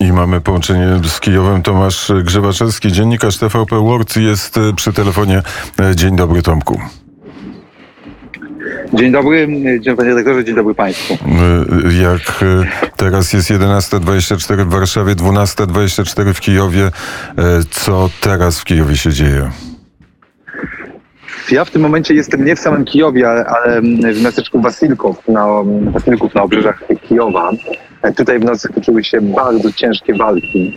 I mamy połączenie z Kijowem. Tomasz Grzewaczewski, dziennikarz TVP World jest e, przy telefonie. E, dzień dobry Tomku. Dzień dobry, dzień panie redaktorze, dzień dobry państwu. E, jak teraz jest 11.24 w Warszawie, 12.24 w Kijowie, co teraz w Kijowie się dzieje? Ja w tym momencie jestem nie w samym Kijowie, ale w miasteczku Wasilków na, Wasilków na obrzeżach Kijowa. Tutaj w nocy toczyły się bardzo ciężkie walki.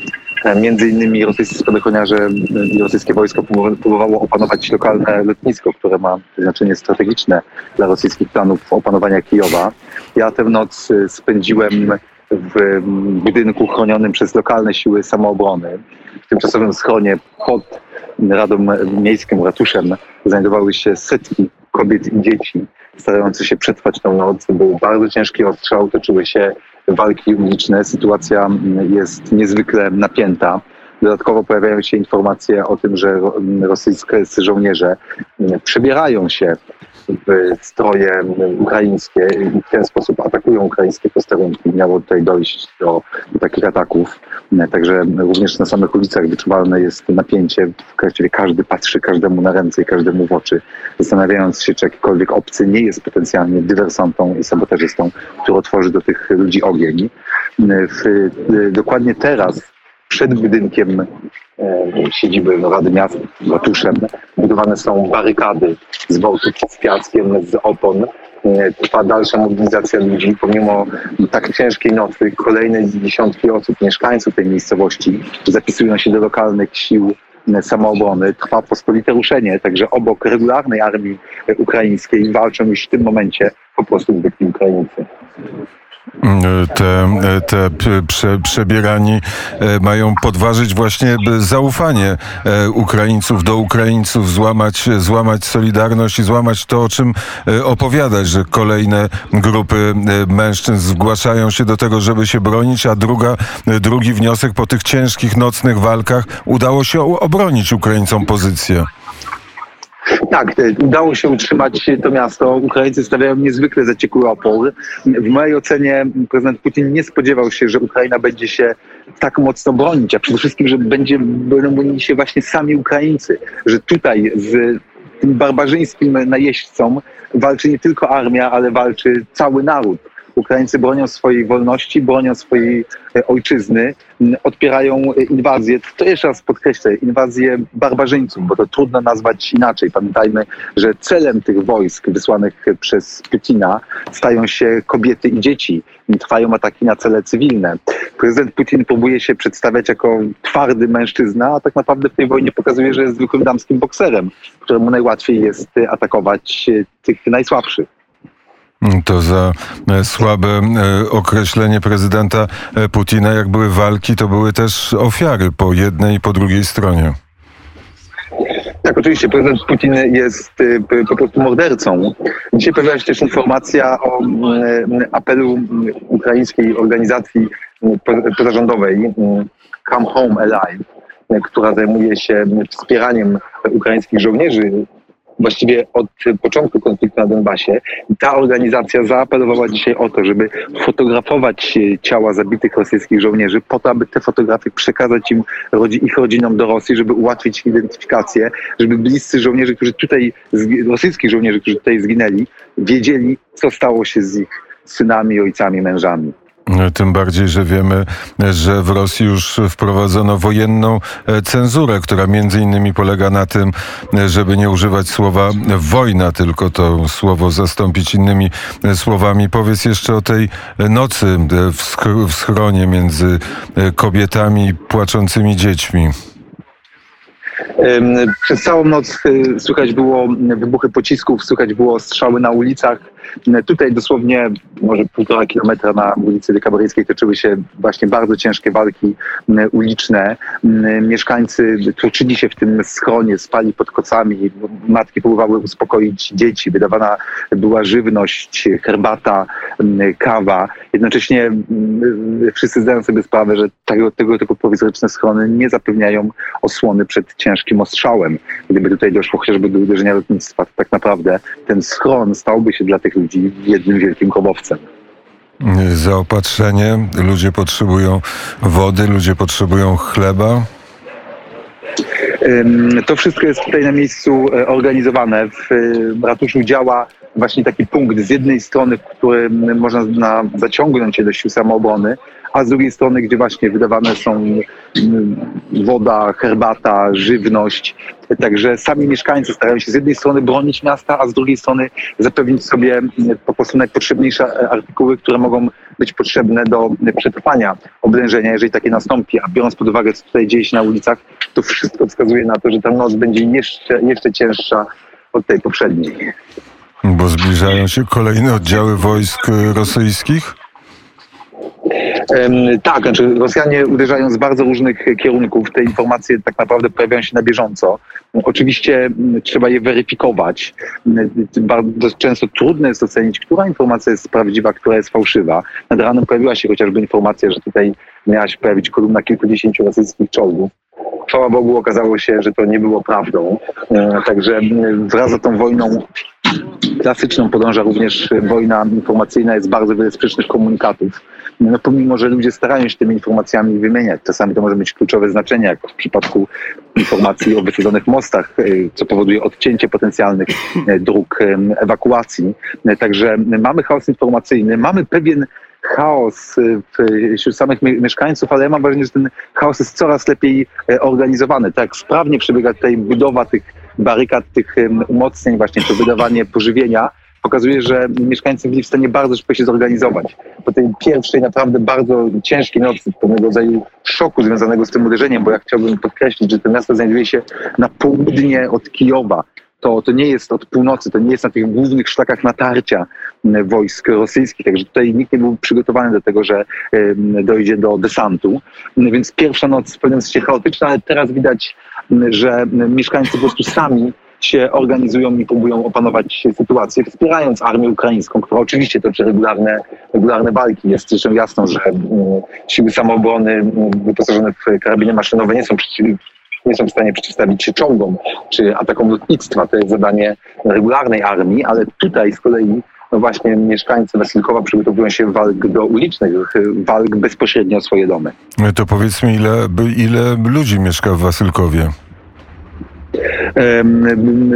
Między innymi rosyjscy spadochroniarze i rosyjskie wojsko próbowało opanować lokalne lotnisko, które ma znaczenie strategiczne dla rosyjskich planów opanowania Kijowa. Ja tę noc spędziłem w budynku chronionym przez lokalne siły samoobrony, w tymczasowym schronie pod Radą Miejską, ratuszem, znajdowały się setki kobiet i dzieci starających się przetrwać tą noc. Był bardzo ciężki ostrzał, toczyły się walki uliczne. Sytuacja jest niezwykle napięta. Dodatkowo pojawiają się informacje o tym, że rosyjskie żołnierze przebierają się stroje ukraińskie i w ten sposób atakują ukraińskie posterunki. Miało tutaj dojść do, takich ataków. Także również na samych ulicach wyczuwalne jest napięcie. Właściwie każdy patrzy każdemu na ręce i każdemu w oczy, zastanawiając się, czy jakikolwiek obcy nie jest potencjalnie dywersantą i sabotażystą, który otworzy do tych ludzi ogień. W, dokładnie teraz przed budynkiem siedziby Rady Miast ratuszem. Budowane są barykady z wołtów z piaskiem, z opon. E, trwa dalsza mobilizacja ludzi. Pomimo tak ciężkiej nocy, kolejne dziesiątki osób, mieszkańców tej miejscowości zapisują się do lokalnych sił samoobrony. Trwa pospolite ruszenie, także obok regularnej armii ukraińskiej walczą już w tym momencie po prostu zwykli Ukraińcy te, te prze, przebierani e, mają podważyć właśnie zaufanie e, Ukraińców do Ukraińców, złamać, złamać solidarność i złamać to, o czym e, opowiadać, że kolejne grupy mężczyzn zgłaszają się do tego, żeby się bronić, a druga, drugi wniosek po tych ciężkich nocnych walkach udało się obronić Ukraińcom pozycję. Tak, udało się utrzymać to miasto. Ukraińcy stawiają niezwykle zaciekły opór. W mojej ocenie prezydent Putin nie spodziewał się, że Ukraina będzie się tak mocno bronić, a przede wszystkim, że będzie bronili się właśnie sami Ukraińcy, że tutaj z tym barbarzyńskim najeźdźcom walczy nie tylko armia, ale walczy cały naród. Ukraińcy bronią swojej wolności, bronią swojej e, ojczyzny, odpierają e, inwazję. To jeszcze raz podkreślę, inwazję barbarzyńców, bo to trudno nazwać inaczej. Pamiętajmy, że celem tych wojsk wysłanych przez Putina stają się kobiety i dzieci. Trwają ataki na cele cywilne. Prezydent Putin próbuje się przedstawiać jako twardy mężczyzna, a tak naprawdę w tej wojnie pokazuje, że jest zwykłym damskim bokserem, któremu najłatwiej jest atakować e, tych najsłabszych. To za e, słabe e, określenie prezydenta e, Putina. Jak były walki, to były też ofiary po jednej i po drugiej stronie. Tak, oczywiście prezydent Putin jest po prostu mordercą. Dzisiaj pojawiła się też informacja o apelu ukraińskiej organizacji pozarządowej Come Home Alive, która zajmuje się wspieraniem ukraińskich żołnierzy właściwie od początku konfliktu na Donbasie. Ta organizacja zaapelowała dzisiaj o to, żeby fotografować ciała zabitych rosyjskich żołnierzy po to, aby te fotografie przekazać im, ich rodzinom do Rosji, żeby ułatwić identyfikację, żeby bliscy żołnierzy, którzy tutaj, rosyjskich żołnierzy, którzy tutaj zginęli, wiedzieli, co stało się z ich synami, ojcami, mężami. Tym bardziej, że wiemy, że w Rosji już wprowadzono wojenną e, cenzurę, która między innymi polega na tym, żeby nie używać słowa wojna, tylko to słowo zastąpić innymi e, słowami. Powiedz jeszcze o tej nocy e, w schronie między kobietami płaczącymi dziećmi. Przez całą noc słychać było wybuchy pocisków, słychać było strzały na ulicach. Tutaj dosłownie może półtora kilometra na ulicy Dekabaryjskiej toczyły się właśnie bardzo ciężkie walki uliczne. Mieszkańcy tłoczyli się w tym schronie, spali pod kocami. Matki próbowały uspokoić dzieci. Wydawana była żywność, herbata, kawa. Jednocześnie wszyscy zdają sobie sprawę, że tego, tego typu prowizoryczne schrony nie zapewniają osłony przed ciężkim ostrzałem. Gdyby tutaj doszło chociażby do uderzenia lotnictwa, to tak naprawdę ten schron stałby się dla tych ludzi jednym wielkim grobowcem. Zaopatrzenie, ludzie potrzebują wody, ludzie potrzebują chleba. To wszystko jest tutaj na miejscu e, organizowane. W e, ratuszu działa właśnie taki punkt z jednej strony, w którym można na, zaciągnąć się do sił samoobrony, a z drugiej strony, gdzie właśnie wydawane są mm, woda, herbata, żywność. Także sami mieszkańcy starają się z jednej strony bronić miasta, a z drugiej strony zapewnić sobie mm, po prostu najpotrzebniejsze e, artykuły, które mogą być potrzebne do przetrwania oblężenia, jeżeli takie nastąpi. A biorąc pod uwagę, co tutaj dzieje się na ulicach, to wszystko wskazuje na to, że ta noc będzie jeszcze, jeszcze cięższa od tej poprzedniej. Bo zbliżają się kolejne oddziały wojsk y, rosyjskich? Tak, znaczy Rosjanie uderzają z bardzo różnych kierunków. Te informacje tak naprawdę pojawiają się na bieżąco. Oczywiście trzeba je weryfikować. Bardzo często trudno jest ocenić, która informacja jest prawdziwa, która jest fałszywa. Nad ranem pojawiła się chociażby informacja, że tutaj miała się pojawić kolumna kilkudziesięciu rosyjskich czołgów. Chwała Bogu okazało się, że to nie było prawdą. E, Także wraz z tą wojną klasyczną podąża również wojna informacyjna, jest bardzo wiele sprzecznych komunikatów. No, pomimo, że ludzie starają się tymi informacjami wymieniać, czasami to może mieć kluczowe znaczenie, jak w przypadku informacji o wysadzonych mostach, y, co powoduje odcięcie potencjalnych y, dróg ewakuacji. Y, Także mamy chaos informacyjny, mamy pewien chaos wśród samych mie- mieszkańców, ale ja mam wrażenie, że ten chaos jest coraz lepiej e, organizowany. Tak sprawnie przebiega tutaj budowa tych barykad, tych umocnień, właśnie to wydawanie pożywienia, pokazuje, że mieszkańcy byli w stanie bardzo szybko się zorganizować. Po tej pierwszej naprawdę bardzo ciężkiej nocy, pewnego rodzaju szoku związanego z tym uderzeniem, bo ja chciałbym podkreślić, że to miasto znajduje się na południe od Kijowa. To, to nie jest od północy, to nie jest na tych głównych szlakach natarcia wojsk rosyjskich, także tutaj nikt nie był przygotowany do tego, że dojdzie do desantu. Więc pierwsza noc w pewnym sensie chaotyczna, ale teraz widać, że mieszkańcy po prostu sami się organizują i próbują opanować sytuację, wspierając armię ukraińską, która oczywiście toczy regularne, regularne walki. Jest zresztą jasno, że mm, siły samoobrony mm, wyposażone w karabiny maszynowe nie są przeciw, nie są w stanie przeciwstawić się czołgom czy atakom lotnictwa. To jest zadanie regularnej armii, ale tutaj z kolei no właśnie mieszkańcy Wasylkowa przygotowują się walk do ulicznych, walk bezpośrednio o swoje domy. To powiedz mi, ile, ile ludzi mieszka w Wasylkowie?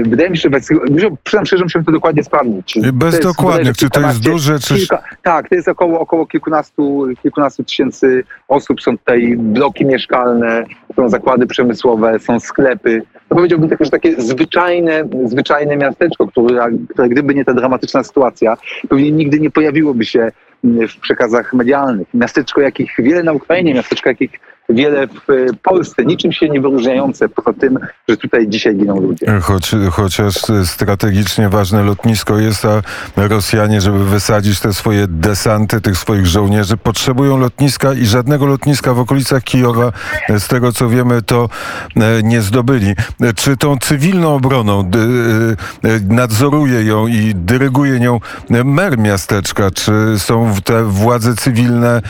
Wydaje mi się, że przyznam szczerze, musiałem to dokładnie sprawdzić. Bez to dokładnych, czy to jest duże, czy... Kilka, tak, to jest około, około kilkunastu, kilkunastu tysięcy osób. Są tutaj bloki mieszkalne, są zakłady przemysłowe, są sklepy. To powiedziałbym takie, że takie zwyczajne, zwyczajne miasteczko, które, które gdyby nie ta dramatyczna sytuacja, pewnie nigdy nie pojawiłoby się w przekazach medialnych. Miasteczko, jakich wiele na Ukrainie, miasteczko, jakich wiele w Polsce, niczym się nie wyróżniające poza tym, że tutaj dzisiaj giną ludzie. Choć, chociaż strategicznie ważne lotnisko jest, a Rosjanie, żeby wysadzić te swoje desanty, tych swoich żołnierzy, potrzebują lotniska i żadnego lotniska w okolicach Kijowa, z tego co wiemy, to e, nie zdobyli. Czy tą cywilną obroną e, e, nadzoruje ją i dyryguje nią mer miasteczka? Czy są te władze cywilne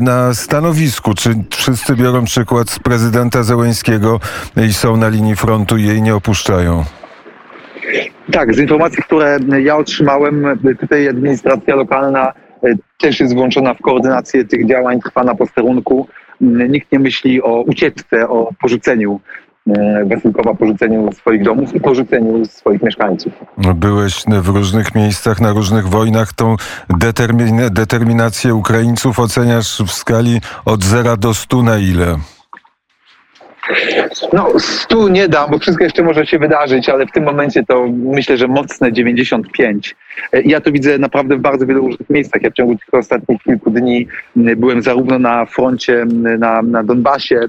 na stanowisku? Czy wszyscy biorą przykład z prezydenta Zełęńskiego i są na linii frontu i jej nie opuszczają? Tak, z informacji, które ja otrzymałem, tutaj administracja lokalna e, też jest włączona w koordynację tych działań, trwa na posterunku. Nikt nie myśli o ucieczce, o porzuceniu Wasylkowa, porzuceniu swoich domów i porzuceniu swoich mieszkańców. Byłeś w różnych miejscach, na różnych wojnach. Tą determin- determinację Ukraińców oceniasz w skali od 0 do 100 na ile? No, stu nie dam, bo wszystko jeszcze może się wydarzyć, ale w tym momencie to myślę, że mocne 95. E, Ja to widzę naprawdę w bardzo wielu różnych miejscach. Ja w ciągu tych ostatnich kilku dni byłem zarówno na froncie na, na Donbasie,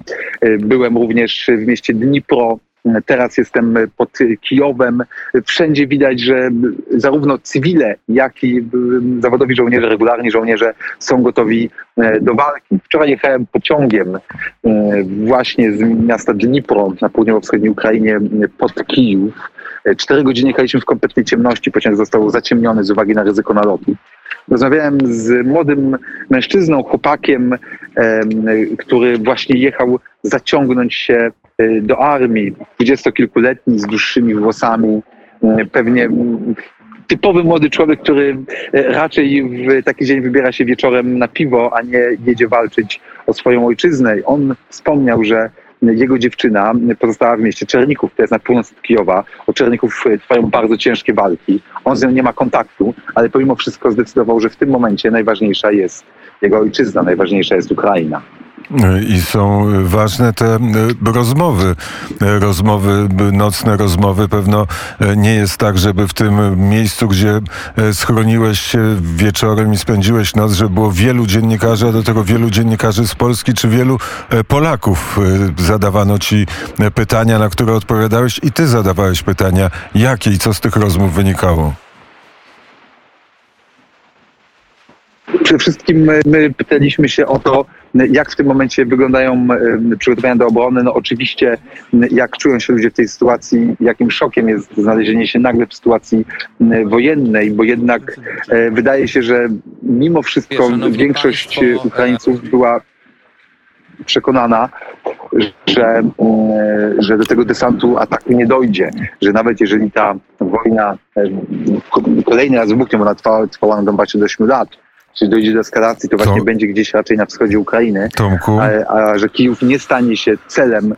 e, byłem również w mieście Dnipro, teraz jestem pod Kijowem. Wszędzie widać, że zarówno cywile, jak i m, zawodowi żołnierze, regularni żołnierze są gotowi e, do walki. Wczoraj jechałem pociągiem e, właśnie z miasta Dnipro na południowo-wschodniej Ukrainie m, pod Kijów. E, Cztery godziny jechaliśmy w kompletnej ciemności, pociąg został zaciemniony z uwagi na ryzyko nalotu. Rozmawiałem z młodym mężczyzną, chłopakiem, em, który właśnie jechał zaciągnąć się e, do armii. Dwudziestokilkuletni, z dłuższymi włosami, m, pewnie m, typowy młody człowiek, który raczej w taki dzień wybiera się wieczorem na piwo, a nie jedzie walczyć o swoją ojczyznę. On wspomniał, że jego dziewczyna pozostała w mieście Czerników, to jest na północ od Kijowa. Od Czerników trwają bardzo ciężkie walki. On z nią nie ma kontaktu, ale pomimo wszystko zdecydował, że w tym momencie najważniejsza jest jego ojczyzna, najważniejsza jest Ukraina. I są ważne te e, rozmowy, e, rozmowy, nocne rozmowy. Pewno e, nie jest tak, żeby w tym miejscu, gdzie schroniłeś się wieczorem i spędziłeś noc, że było wielu dziennikarzy, a do tego wielu dziennikarzy z Polski, czy wielu Polaków zadawano ci pytania, na które odpowiadałeś i ty zadawałeś pytania, jakie i co z tych rozmów wynikało. Przede wszystkim my, my pytaliśmy się o to, jak w tym momencie wyglądają przygotowania do obrony. No oczywiście, jak czują się ludzie w tej sytuacji, jakim szokiem jest znalezienie się nagle w sytuacji wojennej, bo jednak e, wydaje się, że mimo wszystko większość państwo, Ukraińców była przekonana, że, że do tego desantu ataku nie dojdzie, że nawet jeżeli ta wojna kolejny raz wybuchnie, bo ona trwała, trwała na Donbasie do 8 lat, czyli dojdzie do eskalacji, to właśnie To- będzie gdzieś raczej na wschodzie Ukrainy, Tomku? a, a że Kijów nie stanie się celem